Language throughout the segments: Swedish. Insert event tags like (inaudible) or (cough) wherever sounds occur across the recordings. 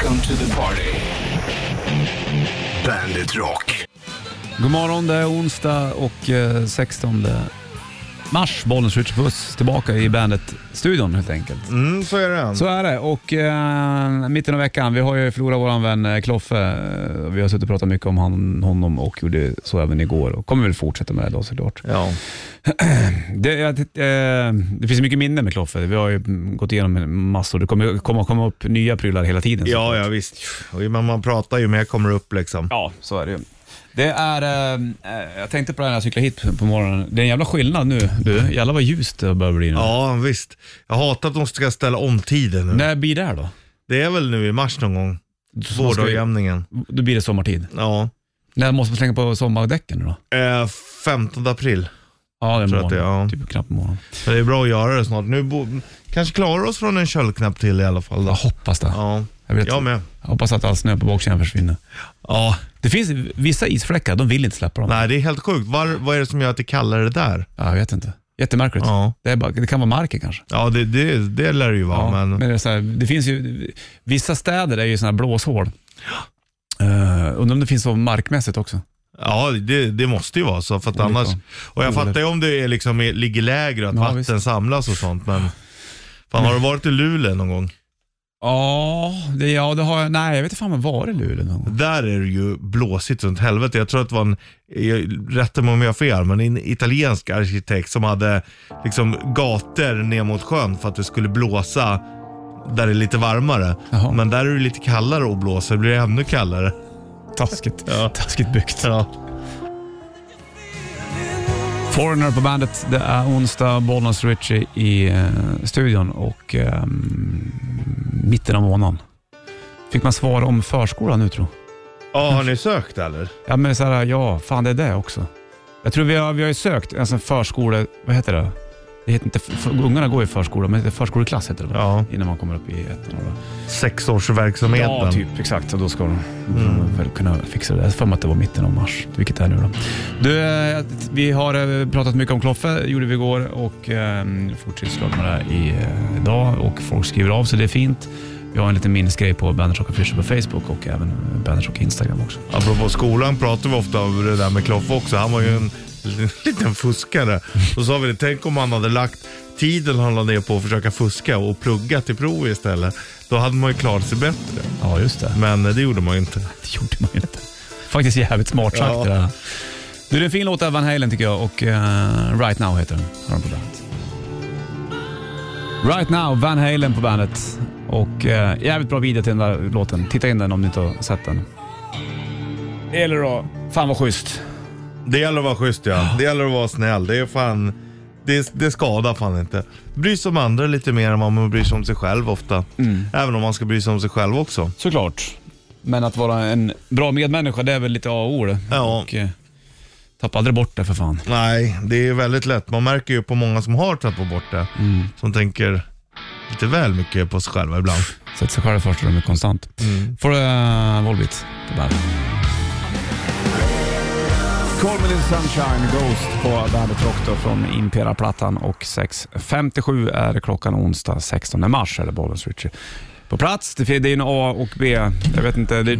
Welcome to the party. Bandit Rock. God morgon, det är onsdag och eh, 16 mars. Bollens Rich Puss tillbaka i bandet-studion helt enkelt. Mm, så är det. Så är det och eh, mitten av veckan, vi har ju förlorat vår vän eh, Kloffe. Eh, Vi har suttit och pratat mycket om han, honom och gjorde så även igår och kommer väl fortsätta med det då såklart. Ja. (clears throat) Det, eh, det finns mycket minnen med Kloffe. Vi har ju gått igenom massor. Det kommer komma, komma upp nya prylar hela tiden. ja, såklart. ja visst. Och Man, man pratar ju mer kommer upp liksom. Ja, så är det ju. Det är, eh, eh, jag tänkte på det här när jag cyklade hit på morgonen. Det är en jävla skillnad nu. Du, jävlar vad ljust det börjar bli nu. Ja, visst. Jag hatar att de ska ställa om tiden nu. När blir det här då? Det är väl nu i mars någon gång. Så ska vi- Vårdagjämningen. Då blir det sommartid. Ja. När måste man slänga på sommardäcken nu då? Eh, 15 april. Ja, det är Tror att det är, ja. Typ knappt en morgon. Så det är bra att göra det snart. Nu bo- kanske klarar oss från en köldknapp till i alla fall. Då. Jag hoppas det. Ja, Jag, vet, jag med. jag hoppas att all snö på baksidan försvinner. Ja, Det finns vissa isfläckar, de vill inte släppa dem. nej det är helt sjukt. Var, vad är det som gör att det kallar det där? Ja, jag vet inte. Jättemärkligt. Ja, Det, bara, det kan vara marken kanske. ja det, det, det lär det ju vara. Ja, men... men det, här, det finns ju, vissa städer är ju sådana här blåshål. Uh, undrar om det finns så markmässigt också. Ja, det, det måste ju vara så. För annars, och jag fattar ju om det är liksom, ligger lägre att Ja, vatten visst. samlas och sånt. Men fan, har du varit i Luleå någon gång? Ja, det, ja, det har jag. Nej, jag vet inte fan jag var i Luleå någon gång. Där är det ju blåsigt runt helvete. Jag tror att det var en, jag- rätta mig om jag har fel, men en italiensk arkitekt som hade liksom gator ner mot sjön för att det skulle blåsa där det är lite varmare. Jaha. Men där är det lite kallare att blåsa, det blir ännu kallare. Taskigt. Ja. Taskigt byggt. Ja. Foreigner på bandet. Det är onsdag, Bollnäs Richie i eh, studion och eh, mitten av månaden. Fick man svar om förskolan nu tror ja, har ni sökt eller? Ja, men så här, ja, fan det är det också. Jag tror vi har, vi har ju sökt en sån förskole... Vad heter det? Det heter inte, för, ungarna går i förskola, men förskoleklass heter det va? Ja, Innan man kommer upp i ettan. sexårsverksamheten. Ja, typ. Exakt. Och då ska de mm. väl kunna fixa det. Jag för mig att det var mitten av mars, vilket det är nu då. Du, eh, vi har eh, pratat mycket om Kloffe, gjorde vi igår och eh, fortsätter med det i, eh, idag och folk skriver av sig, det är fint. Vi har en liten minnesgrej på Bandit Rock Official på Facebook och även Bandit Rock Instagram också. Apropå skolan pratar vi ofta om det där med Kloffe också. Han var ju en (laughs) liten fuskare. Och så sa vi det, tänk om han hade lagt tiden han la ner på att försöka fuska och plugga till prov istället. Då hade man ju klarat sig bättre. Ja, just det. Men eh, det gjorde man ju inte. (laughs) Det gjorde man ju inte. Faktiskt jävligt smart sagt Ja. det där. Du, det är en fin låt av Van Halen tycker jag och eh, Right Now heter den. Har på bandet. Right Now, Van Halen på bandet. Och eh, jävligt bra video till den där låten. Titta in den om ni inte har sett den. Eller då, fan vad schysst. Det gäller att vara schysst ja. Det gäller att vara snäll. Det är fan... Det, det skadar fan inte. Bry sig om andra lite mer än vad man bryr sig om sig själv ofta. Även om man ska bry sig om sig själv också. Såklart. Men att vara en bra medmänniska, det är väl lite A och O det. Ja. Och, eh, tappa aldrig bort det för fan. Nej, det är väldigt lätt. Man märker ju på många som har tappat bort det. Som tänker lite väl mycket på sig själva ibland. Sätt sig själv först och de är konstant. Får du uh, Volbeat på bandet. Call me little sunshine, Ghost på Bandet Rock från Impera-plattan och 6.57 är klockan onsdag 16 mars det Bollens Richie. På plats, det är en A och B. Jag vet inte, det,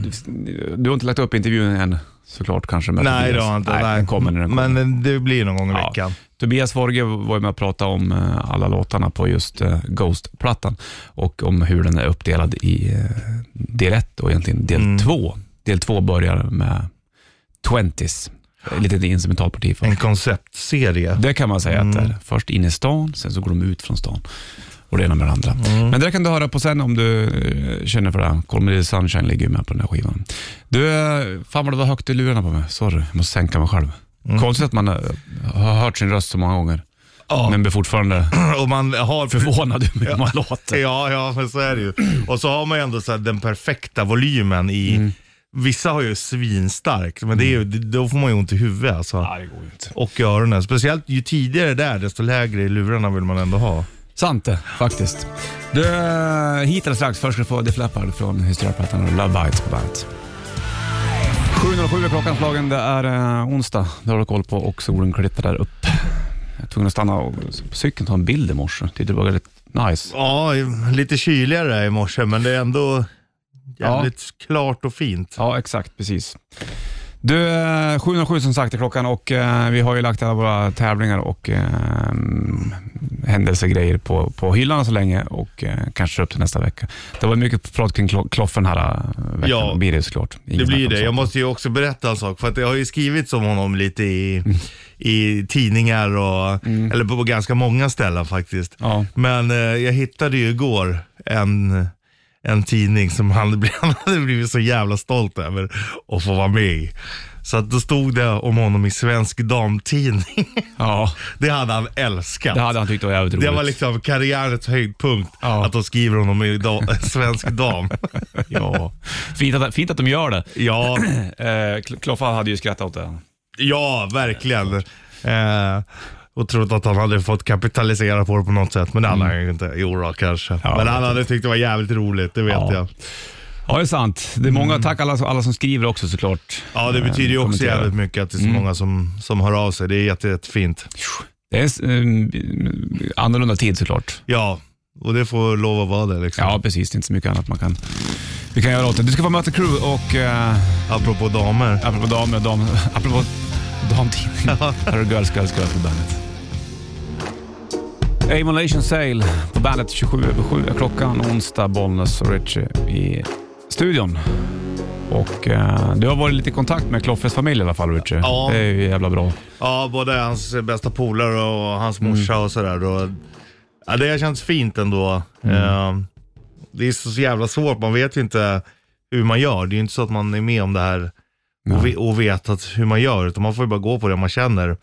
du har inte lagt upp intervjun än såklart kanske? med Nej, det Tobias. har jag inte. Nej, den kommer när den kommer. Men det blir någon gång i Ja. veckan. Tobias Forge var ju med och pratade om eh, alla låtarna på just eh, Ghost-plattan och om hur den är uppdelad i eh, del 1 och egentligen del 2. Del 2 börjar med 20s, ett litet instrumentalparti. För. En konceptserie. Det kan man säga att det är. Först in i stan, sen så går de ut från stan. Och det ena med det andra. Men det kan du höra på sen om du eh, känner för det. Call Me The Sunshine ligger ju med på den här skivan. Du, eh, fan vad det var högt i lurarna på mig. Sorry, jag måste sänka mig själv. Konstigt att man eh, har hört sin röst så många gånger. Ja. Men blir fortfarande (clears throat) Och man har förvånad över hur man låter. Ja, ja, men så är det ju. Och så har man ju ändå så den perfekta volymen i... Mm. Vissa har ju svinstarkt, men det är ju, då får man ju ont i huvudet alltså. det går ju inte. Och i öronen. Speciellt ju tidigare det är, desto lägre i lurarna vill man ändå ha. Sant det, faktiskt. Du, hit eller strax. Först ska du få The Flappard från Hysteria-plattan och Love Bites på bandet. 7.07 är klockan slagen. Det är eh, onsdag. Det har du koll på och solen klittar där upp. Jag är tvungen att stanna och, på cykeln ta en bild i morse. Tyckte det var väldigt nice. Ja, lite kyligare i morse, men det är ändå jävligt klart och fint. Ja, exakt. Precis. Du, eh, 707 som sagt är klockan och eh, vi har ju lagt alla våra tävlingar och eh, händelsegrejer på, på hyllan så länge och eh, kanske upp till nästa vecka. Det var mycket prat kring klo- Kloffen här eh, veckan. Ja, blir det såklart. Ingen Det blir det. Jag måste ju också berätta en sak. För att det har ju skrivits om honom lite i, i tidningar och, eller på, på ganska många ställen faktiskt. Ja. Men eh, jag hittade ju igår en, en tidning som han, (laughs) han hade blivit så jävla stolt över att få vara med i. Så att då stod det om honom i Svensk Damtidning. ja, (laughs) Det hade han älskat. det hade han tyckt var jävligt roligt. Det var liksom karriärens höjdpunkt Ja. att de skriver honom i da, (laughs) Svensk Dam. ja. fint, att, fint att de gör det. ja, (clears throat) Eh, Kl- Kloffa hade ju skrattat åt det. ja, verkligen. Eh, och trott att han hade fått kapitalisera på det på något sätt, men det hade han ju inte. Jo då, kanske. Mm. Ja, men han hade tyckt det var jävligt roligt, det vet Ja. jag. Ja, det är sant. Det är många, tack alla, alla som skriver också såklart. Mm. Ja, det Eh, betyder ju också kommenterar. jävligt mycket att det är så Mm. många som, som hör av sig. Det är jätte, jättefint. Det är en annorlunda tid såklart. Ja, och det får lov att vara det liksom. Ja, precis. Det är inte så mycket annat man kan, vi kan göra åt det. Du ska få möta crew och uh, Apropå damer. apropå damer och dam, (laughs) apropå damtidning. (laughs) Girls, Girls, Girls på bandet. Amolation Sale på bandet 27 över 7 är klockan onsdag, Bollnäs och Richie i studion. Och eh, du har varit lite i kontakt med Kloffes familj i alla fall Richie. Ja. Det är ju jävla bra. Ja, både hans bästa polare och hans morsa Mm. och sådär. Och, ja, det har känts fint ändå. Mm. Eh, det är så jävla svårt, man vet ju inte hur man gör. Det är ju inte så att man är med om det här och, och vet att hur man gör, utan man får ju bara gå på det man känner.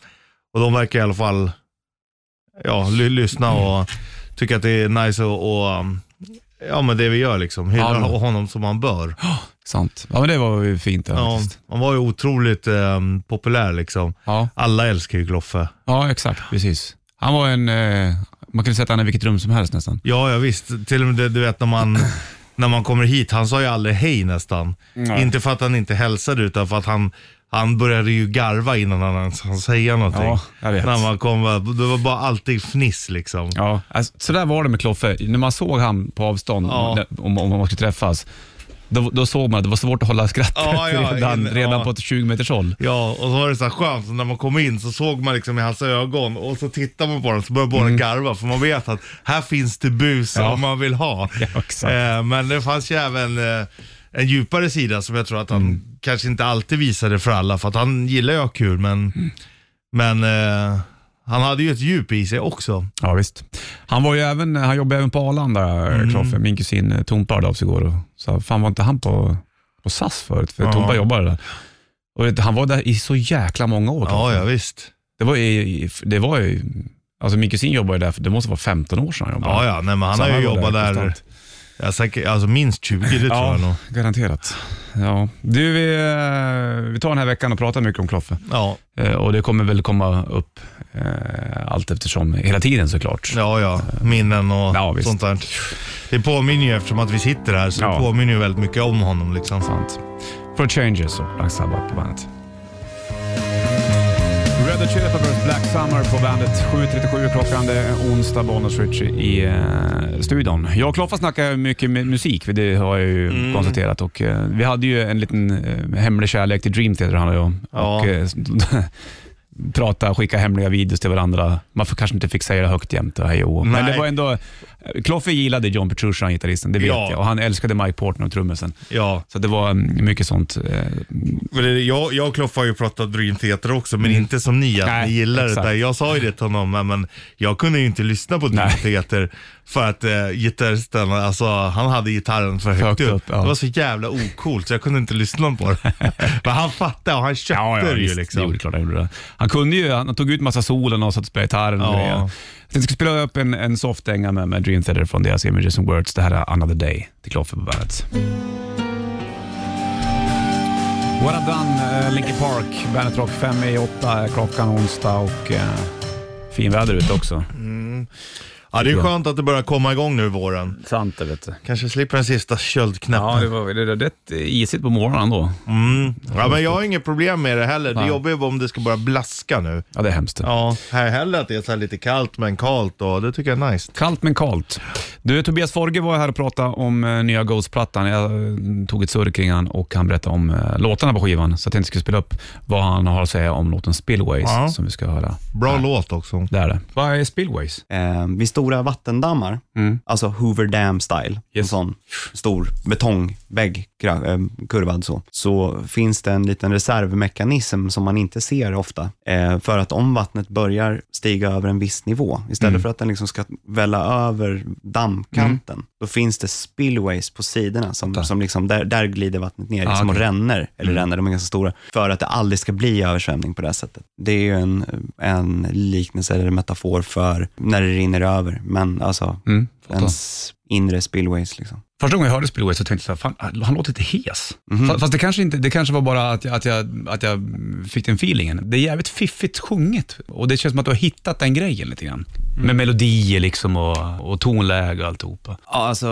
Och de verkar i alla fall ja, ly- lyssna och tycka att det är nice och, och um, ja, men det vi gör liksom. Hylla Ja. (laughs) honom som han bör. (gasps) Sant. Ja, men det var ju fint. Ja, Ja, faktiskt. han var ju otroligt um, populär liksom. Ja. Alla älskar ju Kloffe. ja, exakt. Precis. Han var en... Eh, man kunde sätta honom i vilket rum som helst nästan. Ja, ja visst. Till och med du vet när man, (clears throat) när man kommer hit, han sa ju aldrig hej nästan. Nej. Inte för att han inte hälsade utan för att han, han började ju garva innan han ens hann säga någonting. Ja, jag vet. När man kom, det var bara alltid fniss liksom. Ja, alltså, så där var det med Kloffe. När man såg han på avstånd, Ja. om, om man skulle träffas, då, då såg man att det var svårt att hålla skrattet Ja, ja, redan, in- redan ja. på ett 20 meters håll. Ja, och så var det så här skönt, så när man kom in så såg man liksom i hans ögon och så tittar man på den så börjar båda garva för man vet att här finns det bus Mm. Ja. om man vill ha. (laughs) Ja, exakt. Eh, men det fanns ju även eh, en djupare sida som jag tror att han Mm. kanske inte alltid visade för alla för att han gillar ju att ha kul men, Mm. men eh, han hade ju ett djup i sig också. Ja, visst. Han, var ju även, han jobbade även på Arlanda, Mm. Kloffe. Min kusin eh, Tompa hörde av sig igår och sa, fan var inte han på, på SAS förut? För Ja. Tompa jobbade där. Och vet, han var där i så jäkla många år. Ja, Kloffe. ja visst. Det var ju, det var ju, alltså min kusin jobbade där, för det måste vara 15 år sedan han jobbade. Ja, ja, nej, men han Så har ju var jobbat där, konstant. Ja, säkert, alltså minst 20 det tror Ja, jag nog. garanterat. Ja. Du, vi, eh, vi tar den här veckan och pratar mycket om Kloffe. Ja, Eh, Och det kommer väl komma upp eh, allt eftersom, hela tiden såklart. ja, ja, minnen och Ja, sånt där. Det påminner ju eftersom att vi sitter här så Ja. det påminner ju väldigt mycket om honom liksom. Sant. For Changes och Black Sabbath på bandet. Red Hot Chili Peppers Black Summer på bandet. 7.37 klockan. Det är onsdag, Bonus Richie i eh, studion. Jag och Kloffa snackar mycket med musik, det har jag ju Mm. konstaterat. Och, eh, vi hade ju en liten eh, hemlig kärlek till Dream Theater, han och jag. Ja. Och, eh, (laughs) prata, skicka hemliga videos till varandra. Man får, kanske inte fick säga det högt jämt och hej och hå. Men Nej. det var ändå... Kloffe gillade John Petrucci, han gitarristen, det vet Ja. jag. Och han älskade Mike Portner och trummisen. Ja, Så det var mm, mycket sånt. eh, Jag, jag och Kloffe har ju pratat Dream Theater också, men inte som ni, att Mm. Nej, ni gillar exakt. det där. Jag sa ju det till honom, men- jag kunde ju inte lyssna på Dream Nej. Theater för att eh, gitarristen, alltså han hade gitarren för högt, upp. upp, ja. Det var så jävla ocoolt så jag kunde inte lyssna på det. (laughs) men han fattade och han köpte det ju liksom. Det klart han gjorde det. Han kunde ju, han tog ut massa solen och satt och spelade gitarren och Ja. grejer. Jag ska spela upp en, en soft dänga med, med Dream Theater från deras Images and Words. Det här är Another Day till Kloffe på bandet. What I've Done, uh, Linkin Park, Bandet Rock 5 i 8 är klockan onsdag och uh, fin väder ute också. Mm. Ja, det är skönt att det börjar komma igång nu i våren. Sant det vet du. Kanske slipper den sista Ja, köldknäppen. det var det är rätt isigt på morgonen då. Mm. Ja, men jag har inget problem med det heller. Det ju bara om det ska börja blaska nu. Ja, det är hemskt. Ja, här heller att det är så här lite kallt men kallt och det tycker jag är nice. Kallt men kallt. Du, Tobias Forge var här och pratade om eh, nya Ghost-plattan. Jag eh, tog ett surr kring han och han berättade om eh, låtarna på skivan, så jag tänkte jag skulle spela upp vad han har att säga om låten Spillways, Ja. som vi ska höra. Bra låt också. Det är det. Vad är Spillways? Eh, vid stora vattendammar, Mm. alltså Hoover Dam style, en Yes. sån stor betongvägg, kurvad så, så finns det en liten reservmekanism som man inte ser ofta. Eh, för att om vattnet börjar stiga över en viss nivå, istället Mm. för att den liksom ska välla över dammkanten, då finns det spillways på sidorna, som, som liksom, där, där glider vattnet ner Ah, liksom, och ränner, eller Mm. ränner, de är ganska stora, för att det aldrig ska bli översvämning på det här sättet. Det är ju en, en liknelse eller metafor för när det rinner över, men alltså Mm, ens inre spillways. Liksom. Första gången jag hörde Spillways så tänkte jag, fan, han låter lite hes. Mhm. Fa- Fast det kanske, inte, det kanske var bara att jag, att, jag, att jag fick den feelingen. Det är jävligt fiffigt sjunget och det känns som att du har hittat den grejen lite grann. Mm. Med melodier liksom och, och tonläge och alltihopa. Ja, alltså,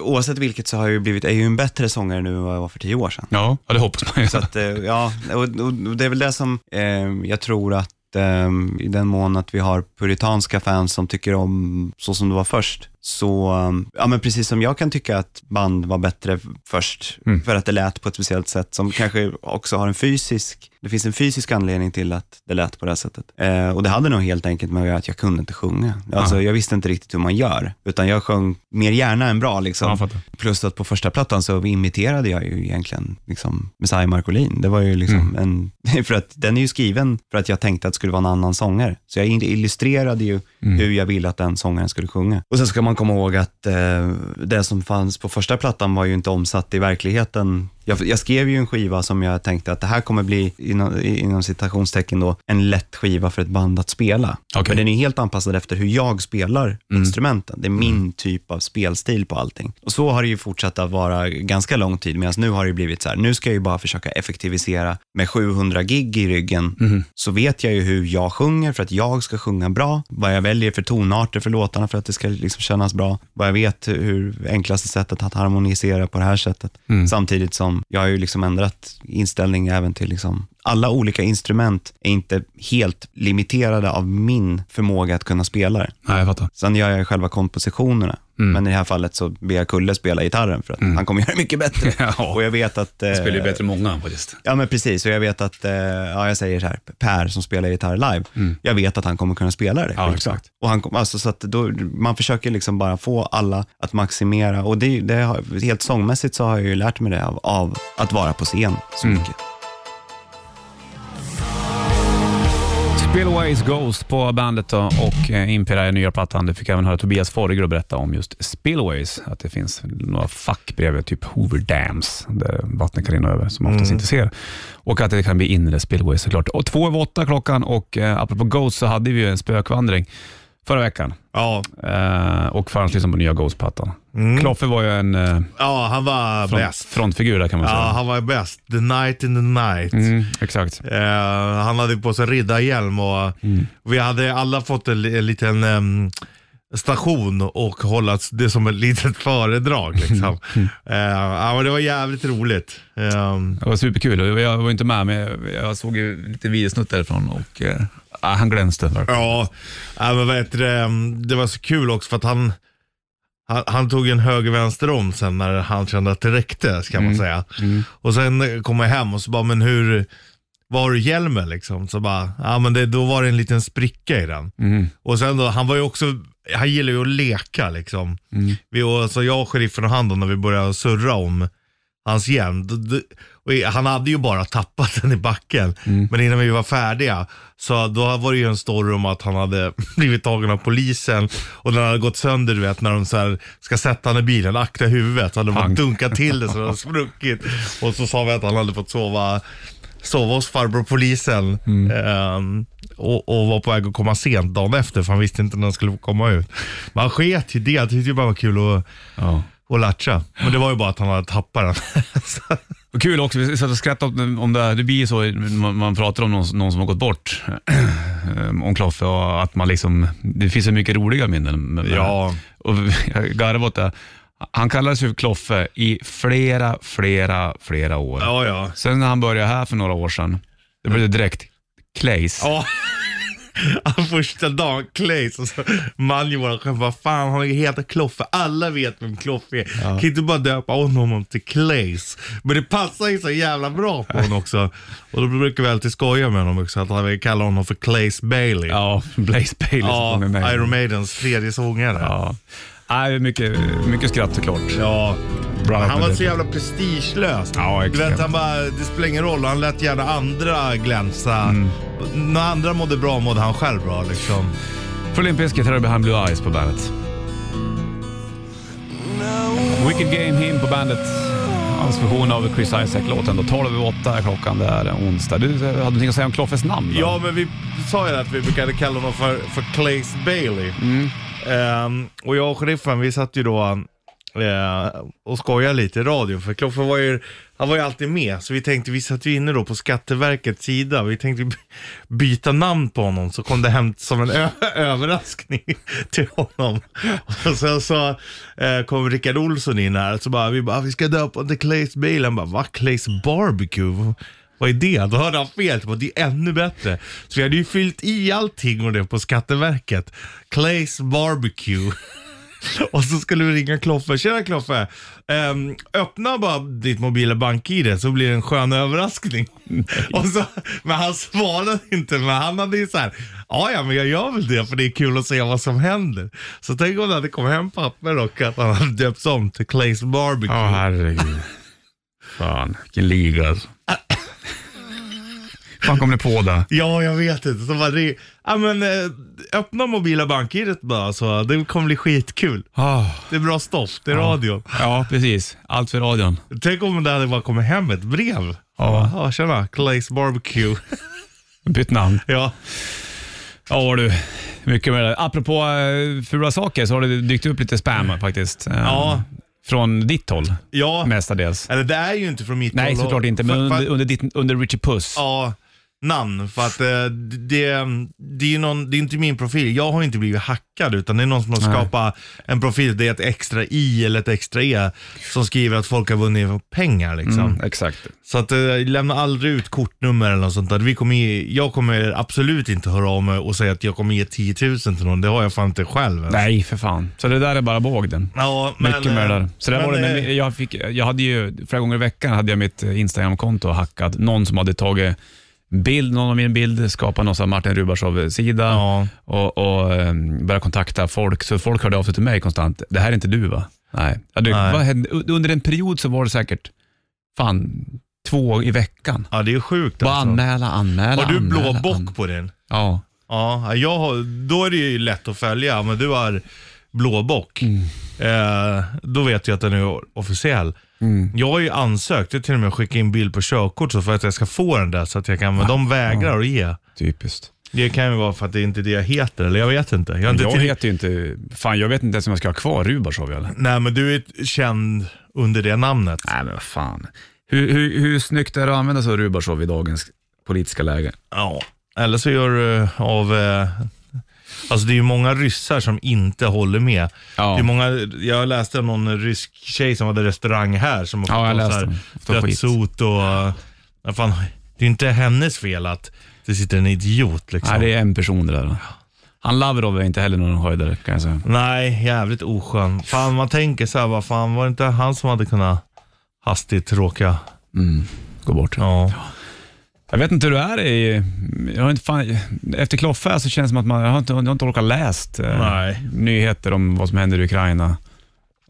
oavsett vilket så har jag ju blivit, är ju en bättre sångare nu än vad jag var för tio år sedan. Ja, det hoppas man ju. Så att, eh, ja, och, och, och det är väl det som eh, jag tror att eh, i den mån att vi har puritanska fans som tycker om så som det var först, så, eh, ja men precis som jag kan tycka att band var bättre först, Mm. för att det lät på ett speciellt sätt, som kanske också har en fysisk, det finns en fysisk anledning till att det lät på det här sättet. Eh, och det hade nog helt enkelt med att göra att jag kunde inte sjunga. Alltså jag visste inte riktigt hur man gör, utan jag sjöng mer gärna än bra liksom. Ja. Plus att på första plattan så imiterade jag ju egentligen liksom Messiah Marcolin. Det var ju liksom en, (laughs) för att den är ju skriven för att jag tänkte att det skulle vara en annan sångare. Så jag illustrerade ju hur jag ville att den sångaren skulle sjunga. Och sen ska man man komma ihåg att eh, det som fanns på första plattan var ju inte omsatt i verkligheten. Jag, jag skrev ju en skiva som jag tänkte att det här kommer bli, inom, inom citationstecken då, en lätt skiva för ett band att spela. Okej. Men den är helt anpassad efter hur jag spelar instrumenten. Det är min typ av spelstil på allting. Och så har det ju fortsatt att vara ganska lång tid, medan nu har det blivit så här, nu ska jag ju bara försöka effektivisera med 700 gig i ryggen, så vet jag ju hur jag sjunger för att jag ska sjunga bra, vad jag väljer för tonarter för låtarna för att det ska liksom kännas bra, vad jag vet hur enklaste sättet att harmonisera på det här sättet. Samtidigt som jag har ju liksom ändrat inställning även till liksom alla olika instrument är inte helt limiterade av min förmåga att kunna spela det. Nej, jag fattar. Sen gör jag själva kompositionerna, Mm. men i det här fallet så ber jag Kulle spela gitarren för att han kommer göra det mycket bättre. (laughs) Ja. Och jag vet att... Det spelar ju eh, bättre än många faktiskt. Ja, men precis. Och jag vet att, eh, ja, jag säger så här, Per som spelar gitarr live, jag vet att han kommer kunna spela det. Mm. Ja, exakt. Och han, alltså, så att då, man försöker liksom bara få alla att maximera. Och det, det har, helt sångmässigt så har jag ju lärt mig det av, av att vara på scen så Mm. mycket. Spillways Ghost på bandet och eh, Impera är nya plattan. Det fick även höra Tobias Forger berätta om just Spillways. Att det finns några fack bredvid, typ Hoover Dams, där vattnet kan rinna över, som man oftast inte ser. Och att det kan bli inre Spillways såklart. Och två över åtta klockan och eh, apropå Ghost så hade vi ju en spökvandring förra veckan. Ja, Eh, och fanns liksom på nya Ghost-plattan. Kloffe var ju en eh, ja han var front, bäst. frontfigur där kan man Ja, säga. han var bäst. The night in the night. Mm, exakt. Eh, han hade på sig riddarhjälm och vi hade alla fått en, li- en liten em, station och hålla det som ett litet föredrag. (laughs) Liksom. Eh, ja, men det var jävligt roligt. Ehm, Det var superkul jag var inte med, men jag, jag såg ju lite videosnutt därifrån och eh, ah, han glänste. verkligen. Ja, ja men heter det, det var så kul också för att han, han, han tog en höger-vänster om sen när han kände att det räckte, ska man säga. Och sen kom jag hem och så bara, men hur, var du hjälmen liksom? Så bara, ja men det, då var det en liten spricka i den. Mm. Och sen då, han var ju också, han gillar ju att leka liksom. Vi, och, så jag sheriffen och han då, när vi började surra om hans hjälm. han hade ju bara tappat (laughs) den i backen. Men innan vi var färdiga, så då var det ju en story om att han hade (laughs) blivit tagen av polisen och den hade gått sönder, du vet, när de så ska sätta honom i bilen, akta huvudet. Så hade de bara dunkat till det så det hade spruckit. Och så sa vi att han hade fått sova sova hos farbror polisen ehm, och, och var på väg att komma sent dagen efter för han visste inte när han skulle komma ut. Men han sket ju det, han tyckte ju bara det var kul att, Ja. Att latcha. Men det var ju bara att han hade tappat den. Så- (laughs) Och kul också, vi satt och skrattade om om det här. Det blir ju så man, man pratar om någon, någon som har gått bort, (clears throat) om Kloffe och att man liksom, det finns så mycket roliga minnen. Med, med Ja. Och jag garvade åt det. Han kallades för Kloffe i flera, flera, flera år. Ja, ja. Sen när han började här för några år sedan, det blev det direkt Clays. Ja. (laughs) Första dagen, Claes, och så Manjo våran chef, vad fan han heter Kloffe, alla vet vem Kloffe är. Kan inte bara döpa om honom till Claes? Men det passar ju så jävla bra på honom också. Och då brukar vi alltid skoja med honom också, att vi kallar honom för Claes Bailey. Ja, Blaze Bailey Ja, som med. Iron Maidens tredje sångare. Ja. Nej, mycket, mycket skratt såklart. Ja. Bra Han var så jävla prestigelös. Ja, du vet, han bara, det spelar ingen roll, han lät gärna andra glänsa. Mm. När andra mådde bra mådde han själv bra liksom. För Limp här är Behind Blue Eyes på bandet. Wicked Game Him på bandet. Hans version av Chris Isaac-låten. då. 12 över 8 är klockan, det är onsdag. Du hade någonting att säga om Kloffes namn? då? Ja, men vi sa ju att vi brukade kalla honom för, för Claes Bailey. Mm. Ehm, och jag och sheriffen, vi satt ju då eh, och skojade lite i radio, för Kloffe var ju, han var ju alltid med. Så vi tänkte, vi satt ju inne då på Skatteverkets sida, vi tänkte by- byta namn på honom, så kom det hem som en (laughs) överraskning till honom. Och sen så eh, kom Rickard Olsson in här, så bara, vi bara, ah, vi ska döpa till Claes Bailey. Han bara, va? Claes Barbecue? Vad är det? Då hörde han fel. Typ, bara, det är ännu bättre. Så vi hade ju fyllt i allting och det på Skatteverket. Clays Barbecue. (laughs) och så skulle vi ringa Kloffe. Tjena Kloffe. Ehm, öppna bara ditt mobila bank-id så blir det en skön överraskning. och så, men han svarade inte. Men han hade ju så här. Ja, ja, men jag gör väl det för det är kul att se vad som händer. Så tänk om det hade kommit hem papper och att han hade döpts om till Clays Barbecue. Ja, herregud. Fan, vilken liga alltså. (laughs) fan kom ni på det? Ja, jag vet inte. Så bara, det, ja, men, eh, öppna mobila bank-idet bara, så det kommer bli skitkul. Ah, Det är bra stoff, det är radio. ja, precis. Allt för radion. Tänk om det hade bara kommit hem ett brev. Ja. Ja, tjena, Clays Barbecue. (laughs) Bytt namn. ja. Ja du, mycket med det. Apropå uh, fula saker så har det dykt upp lite spam faktiskt. Eh, Ja. Från ditt håll ja. mestadels. Eller det är ju inte från mitt Nej, håll. såklart inte, men under, under, ditt, under Richie Puss. Ja, namn. För att eh, det, det, är ju någon, det är inte min profil. Jag har inte blivit hackad utan det är någon som har skapat en profil. Det är ett extra i eller ett extra e som skriver att folk har vunnit pengar. Liksom. Mm, exakt. Så att, eh, lämna aldrig ut kortnummer eller något sånt där. Vi kommer ge, jag kommer absolut inte höra av mig och säga att jag kommer ge 10 000 till någon. Det har jag fan inte själv. ens. Nej, för fan. Så det där är bara bågden. Ja, men, Mycket med det där. eh, Så där men, var det eh, jag, fick, jag hade ju, flera gånger i veckan hade jag mitt eh, Instagram-konto hackat. Någon som hade tagit bild, någon av mina bilder, skapat någon sån Martin Rubarsov-sida Ja. och, och eh, började kontakta folk. Så folk hörde av sig till mig konstant. Det här är inte du va? Nej. Ja, du, Nej. Vad hände? Under en period så var det säkert, fan, två i veckan. Ja, det är sjukt Bara alltså. anmäla, anmäla, Har du blå anmäla, bock på din? Ja. Ja, jag har, då är det ju lätt att följa, men du har blå bock. Mm. Eh, då vet jag att den är officiell. Mm. Jag har ju ansökt, jag till och med skickat in bild på körkort så för att jag ska få den där så att jag kan, men de vägrar att ge. Typiskt. Det kan ju vara för att det inte är det jag heter, eller jag vet inte. Jag, inte Jag till- heter ju inte, fan jag vet inte ens om jag ska ha kvar Rubarsov eller? Nej, men du är känd under det namnet. Nej men vad fan. Hur, hur, hur snyggt är det att använda sig av Rubarsov i dagens politiska läge? Ja, eller så gör du av... Eh, alltså det är ju många ryssar som inte håller med. Ja. Det är många, jag läste om någon rysk tjej som hade restaurang här som har Ja, jag läste så här Fått skit. dödshot och... Ja, fan, det är ju inte hennes fel att det sitter en idiot liksom. Nej, det är en person det där. Han Lavrov är inte heller någon höjdare kan jag säga. Nej, jävligt oskön. Fan, man tänker så här, vad fan, var det inte han som hade kunnat hastigt råka... Mm. Gå bort. Ja. Jag vet inte hur det är i... Jag har inte fan, efter Kloffe så känns det som att man, jag har inte, jag har inte orkat läst eh, Nej. nyheter om vad som händer i Ukraina.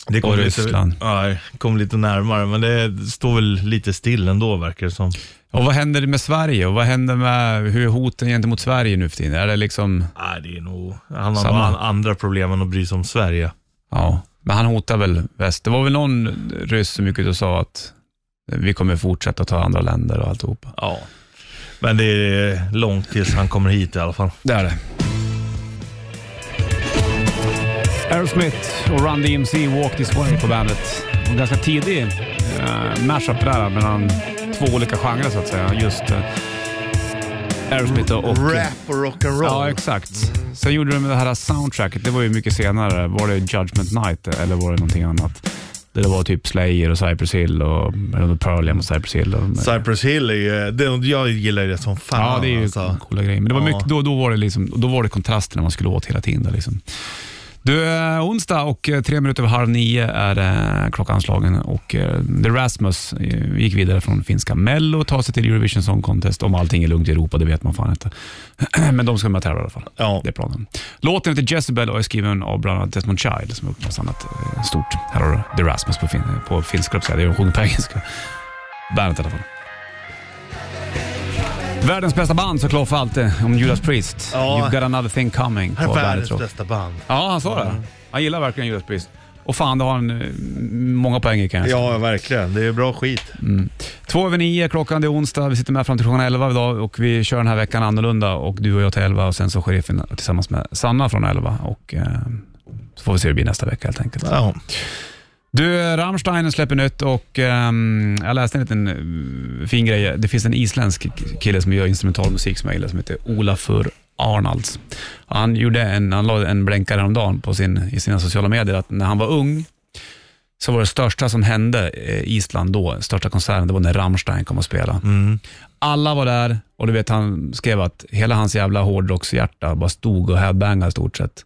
Det Och lite, Ryssland. Nej, kom lite närmare, men det står väl lite still ändå verkar det som. Och vad händer med Sverige och vad händer med hur är hoten gentemot Sverige nu för tiden? Är det liksom... Nej, det är nog... Han har Samma. andra problem än att bry sig om Sverige. Ja, men han hotar väl väst. Det var väl någon ryss som gick ut och sa att vi kommer fortsätta ta andra länder och alltihopa. Ja. Men det är långt tills han kommer hit i alla fall. Det är det. Aerosmith och Run DMC Walk This Way på bandet. Och ganska tidig uh, mashup där mellan två olika genrer så att säga. Just uh, Aerosmith och... Rap och rock'n'roll. Ja, exakt. Sen gjorde de det här soundtracket, det var ju mycket senare. Var det Judgment Night eller var det någonting annat? Det var typ Slayer och Cypress Hill och eller Pearl Jam och Cypress Hill. Och, Cypress Hill är ju, det, jag gillar det som fan. ja, det är ju alltså. coola grejer. Men det var mycket, då, då, var det liksom, då var det kontrasterna man skulle åt hela tiden. Där, liksom. Du, eh, onsdag och eh, tre minuter över halv nio är eh, klockan slagen och The Rasmus gick vidare från finska Mello och tar sig till Eurovision Song Contest. Om allting är lugnt i Europa, det vet man fan inte. (clears throat) Men de ska med tävla i alla fall. Ja. Det är planen. Låten heter Jezebel och är skriven av bland annat Desmond Child som har gjort eh, stort. Här har du The Rasmus på, fin- på finska, det är de sjunger på engelska. Bandet i alla fall. Världens bästa band så Kloffe alltid om Judas Priest. Ja. You've got another thing coming Här är på världens bästa band. Ja, han sa det. Han gillar verkligen Judas Priest. Och fan, det har han eh, många poäng i kan jag säga. Ja, verkligen. Det är bra skit. Två över nio klockan, det är onsdag. Vi sitter med fram till klockan elva idag och vi kör den här veckan annorlunda och du och jag till elva och sen så sheriffen tillsammans med Sanna från elva och eh, så får vi se hur det blir nästa vecka helt enkelt. Ja. Du, Rammstein släpper nytt och ehm, jag läste en liten eh, fin grej. Det finns en isländsk kille som gör instrumental musik som jag gillar som heter Olafur Arnalds. Han, gjorde en, han la en blänkare häromdagen på sin, i sina sociala medier att när han var ung så var det största som hände i Island då, största konserten, det var när Rammstein kom och spela. Mm. Alla var där och du vet han skrev att hela hans jävla hårdrockshjärta bara stod och headbangade i stort sett.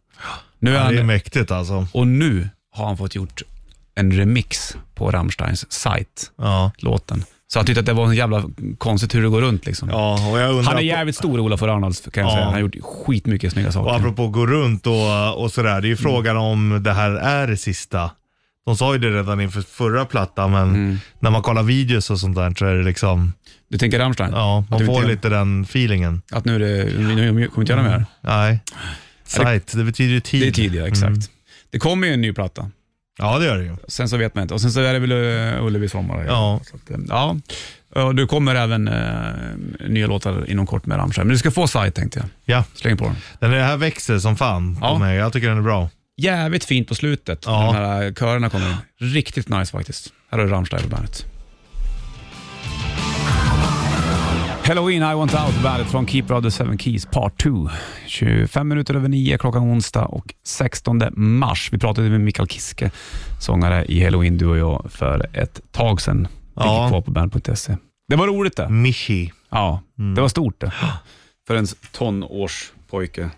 Nu är ja, det är han, mäktigt alltså. och nu har han fått gjort en remix på Rammsteins sajt, Ja. låten. Så han tyckte att det var en jävla konstigt hur det går runt liksom. Ja, och jag undrar... Han är jävligt stor, Olof Arnolds kan jag Ja. säga. Han har gjort skitmycket snygga Och saker. apropå gå runt och, och sådär, Mm. det är ju frågan om det här är det sista. De sa ju det redan inför förra plattan, men Mm. när man kollar videos och sånt där så är det liksom, Du tänker Rammstein? ja, man får lite den feelingen. Att nu är det, nu kommer vi inte göra mer? Nej. Sight, det betyder ju tid. Det är tidigare, exakt. Mm. Det kommer ju en ny platta. Ja, det gör det ju. Sen så vet man inte. Och sen så är det väl uh, Ullevi sommar. Ja. Så att, eh, ja. Och det kommer även uh, nya låtar inom kort med Rammstein. Men du ska få sajt tänkte jag. Ja, Släng på den. den här växer som fan på Ja. mig. Jag tycker den är bra. Jävligt fint på slutet. Ja. när De här körerna kommer in. Riktigt nice faktiskt. Här har du Rammstein på bandet. Halloween, I want out bandet från Keeper of the Seven Keys Part 2. 25 minuter över 9 klockan onsdag och 16 mars. Vi pratade med Mikael Kiske, sångare i Halloween, du och jag, för ett tag sedan. Ja. Ligger kvar på band.se. Det var roligt det. Michi. Ja, Mm. det var stort det. För en tonårspojke.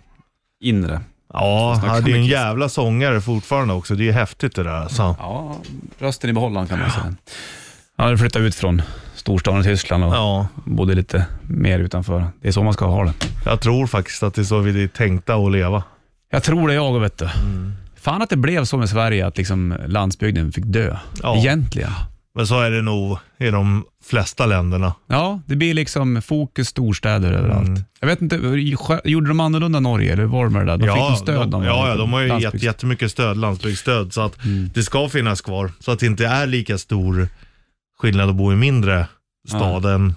Inre. Ja, han är ju en jävla sångare fortfarande också. Det är häftigt det där alltså. Ja, rösten i behållaren kan man säga. Han hade flyttat ut från storstaden i Tyskland och Ja, bodde lite mer utanför. Det är så man ska ha det. jag tror faktiskt att det är så vi är tänkta att leva. Jag tror det jag vet du. Mm. Fan att det blev så med Sverige att liksom landsbygden fick dö. Ja. Egentligen. Men så är det nog i de flesta länderna. Ja, det blir liksom fokus storstäder överallt. Mm. Jag vet inte, gjorde de annorlunda Norge eller var de det där? De fick de stöd? de, ja, ja, de har ju gett jättemycket stöd, landsbygdsstöd, så att Mm. det ska finnas kvar. Så att det inte är lika stor skillnad att bo i mindre stad än...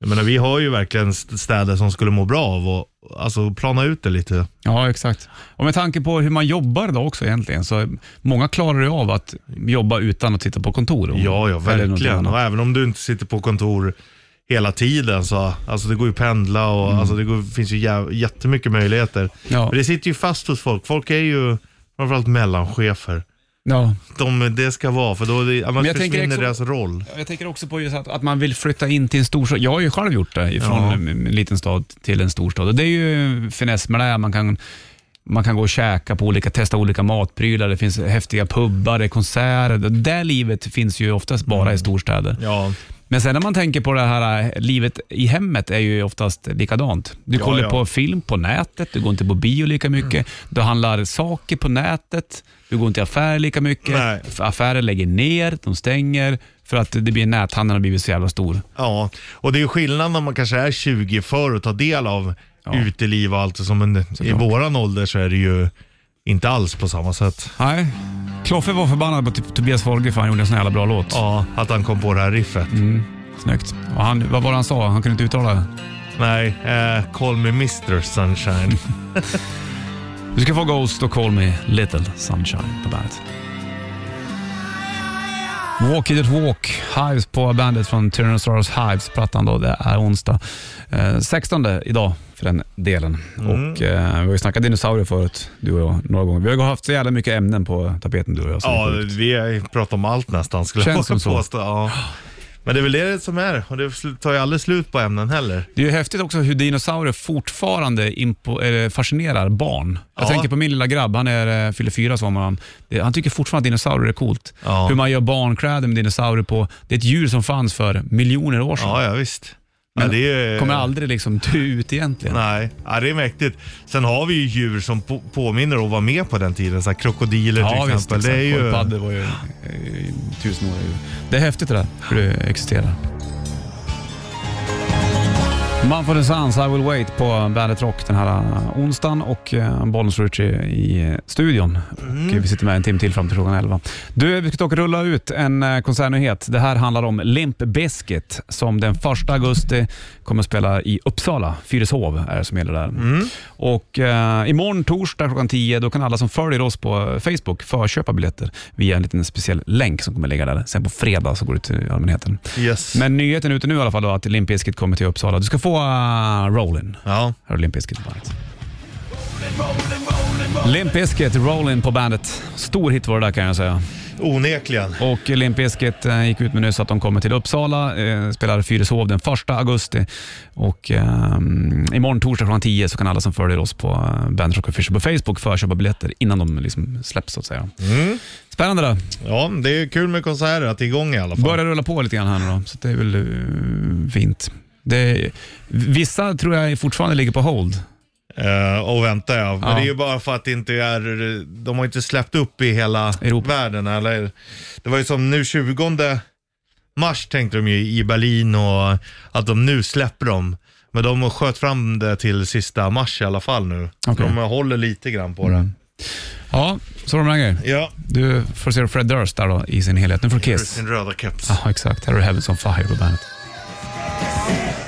Jag menar, vi har ju verkligen st- städer som skulle må bra av att alltså, plana ut det lite. Ja, exakt. Och med tanke på hur man jobbar idag också egentligen, så många klarar ju av att jobba utan att sitta på kontor. Ja, ja, verkligen. Och även om du inte sitter på kontor hela tiden så, alltså det går ju att pendla och alltså det går, finns ju jä- jättemycket möjligheter. Ja. Men det sitter ju fast hos folk. Folk är ju framförallt mellanchefer. Ja. De, det ska vara, för då annars jag tänker försvinner också- deras roll. Jag tänker också på att, att man vill flytta in till en storstad. Jag har ju själv gjort det, från Ja. en, en liten stad till en storstad. Och det är ju finess med det. Man kan, man kan gå och käka på olika, testa olika matprylar, det finns häftiga pubbar, det är konserter. Det där livet finns ju oftast bara i storstäder. Ja, Men sen när man tänker på det här livet i hemmet är ju oftast likadant. Du Ja, kollar ja. på film på nätet, du går inte på bio lika mycket, du handlar saker på nätet, du går inte i affärer lika mycket. Nej. Affärer lägger ner, de stänger för att det blir näthandeln har blivit så jävla stor. ja. Och det är skillnad när man kanske är 20 för att ta del av Ja. uteliv och allt. Som en, I våran ålder så är det ju inte alls på samma sätt. Nej. Kloffe var förbannad på Tobias Folge för han gjorde en sån jävla bra låt. Ja, att han kom på det här riffet. Mm, snyggt. Och han, vad var det han sa? Han kunde inte uttala det. Nej, eh, Call me Mr Sunshine. (laughs) Du ska få Ghost och Call Me Little Sunshine på bandet. Walk It Walk, Hives på bandet från Tyrannosaurus Hives. Plattan då, det är onsdag. Eh, 16 idag för den delen. Och eh, Vi har ju snackat dinosaurier förut, du och jag, några gånger. Vi har haft så jävla mycket ämnen på tapeten du och jag. Ja, vi har pratat om allt nästan skulle Känns jag påstå. Ja. Men det är väl det som är, och det tar ju aldrig slut på ämnen heller. Det är ju häftigt också hur dinosaurier fortfarande impo, fascinerar barn. Jag Ja. tänker på min lilla grabb, han är, eh, fyller fyra sommar han. Han tycker fortfarande att dinosaurier är coolt. Ja. Hur man gör barnkläder med dinosaurier på. Det är ett djur som fanns för miljoner år sedan. Ja, ja visst. Ja, Men det är, kommer aldrig liksom dö ut egentligen. Nej, ja, det är mäktigt. Sen har vi ju djur som på, påminner och var med på den tiden. Så krokodiler till Ja, visst. exempel. det är ju... Var ju eh, tusenåriga djur. Det är häftigt det där, hur det existerar. Mumford Sons, I will wait på Bandet Rock den här eh, onsdagen och uh, Bollnäs Ritchie i eh, studion. Mm. Och vi sitter med en timme till fram till klockan 11. Du, vi ska dock rulla ut en konsertnyhet. Det här handlar om Limp Bizkit som den 1 augusti kommer att spela i Uppsala. Fyrishov är det som gäller där. Mm. Och uh, imorgon torsdag klockan 10 då kan alla som följer oss på Facebook förköpa biljetter via en liten speciell länk som kommer ligga där. Sen på fredag så går det till allmänheten. Yes. Men nyheten ute nu i alla fall då, att Limp Bizkit kommer till Uppsala. Du ska få uh, Rollin. Ja. Här har du Limp Bizkit på bandet. Limp Bizkit, Rollin på bandet. Stor hit var det där kan jag säga. Onekligen. Och Limp Bizkit eh, gick ut med nyss att de kommer till Uppsala, eh, spelar Fyrishov den 1 augusti. Och eh, imorgon torsdag klockan 10 så kan alla som följer oss på eh, Bandit Rock Official på Facebook förköpa biljetter innan de liksom släpps så att säga. Mm. Spännande då. Ja, det är kul med konserter, att det är igång i alla fall. Börjar rulla på lite grann här nu då, så det är väl eh, fint. Det, vissa tror jag fortfarande ligger på hold. Eh, och vänta ja. Men Ja. det är ju bara för att det inte är, de har inte släppt upp i hela Europa. världen. Eller, det var ju som nu 20 mars tänkte de ju i Berlin och att de nu släpper dem. Men de sköt fram det till sista mars i alla fall nu. Så Okej. de håller lite grann på det. Ja, så med den grejen. Ja, Du får se Fred Durst där då i sin helhet. Nu får Kiss. sin röda keps. Ja, exakt. Här har du Heavens on Fire på bandet.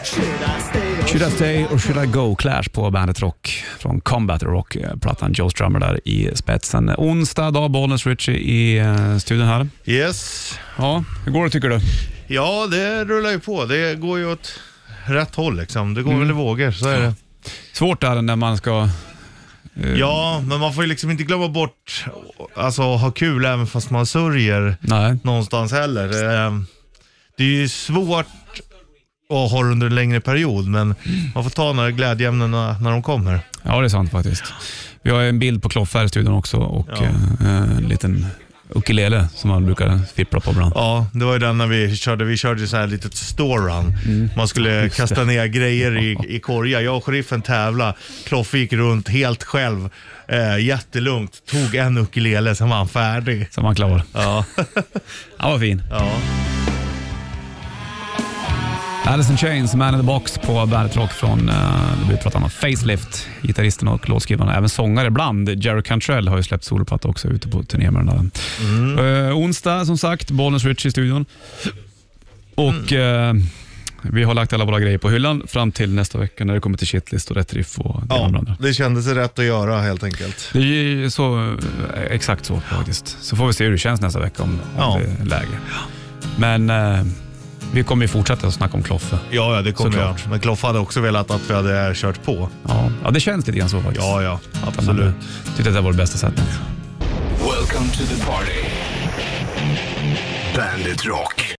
Should I stay or should I go? Clash på Bandet Rock från Combat Rock, eh, plattan Joe Strummer där i spetsen. Onsdag dag, Bollnäs Ritchie i uh, studion här. Yes. Ja, hur går det tycker du? Ja, det rullar ju på. Det går ju åt rätt håll liksom. Det går Mm. väl i vågor, så är det. Svårt är det när man ska... eh, Ja, men man får ju liksom inte glömma bort alltså ha kul även fast man sörjer Nej, någonstans heller. Eh, Det är ju svårt att ha det under en längre period, men man får ta några glädjeämnena när de kommer. ja det är sant faktiskt. Vi har en bild på Kloffe här i studion också och Ja. eh, en liten ukulele som man brukar fippla på ibland. Ja, det var ju den när vi körde, vi körde så här litet storrun. Man skulle Mm. Just det. kasta ner grejer i, i korgar. Jag och sheriffen tävla. Kloffe gick runt helt själv, eh, jättelugnt. Tog en ukulele, sen var han färdig. Så man klar. Ja, (laughs) Han var fin. ja. Alice in Chains, Man in the Box på Bandet Rock från, uh, vi pratar om Facelift, gitarristen och låtskrivaren, även sångare ibland. Jerry Cantrell har ju släppt soloplatta också ute på turné med den där. Eh, onsdag som sagt, Bollnäs Rich i studion. Och eh, vi har lagt alla våra grejer på hyllan fram till nästa vecka när det kommer till shitlist och rätt riff och det ja, andra. det kändes rätt att göra helt enkelt. Det är ju så, eh, exakt så faktiskt. Så får vi se hur det känns nästa vecka om, om Ja. det är läge. Men eh, vi kommer ju fortsätta att snacka om Kloffe. Ja, ja det kommer jag. Men Kloffe hade också velat att vi hade kört på. Ja, ja det känns lite grann så faktiskt. Ja, ja, absolut. hade tyckte att det var det bästa sättet. Welcome to the party. Bandit Rock.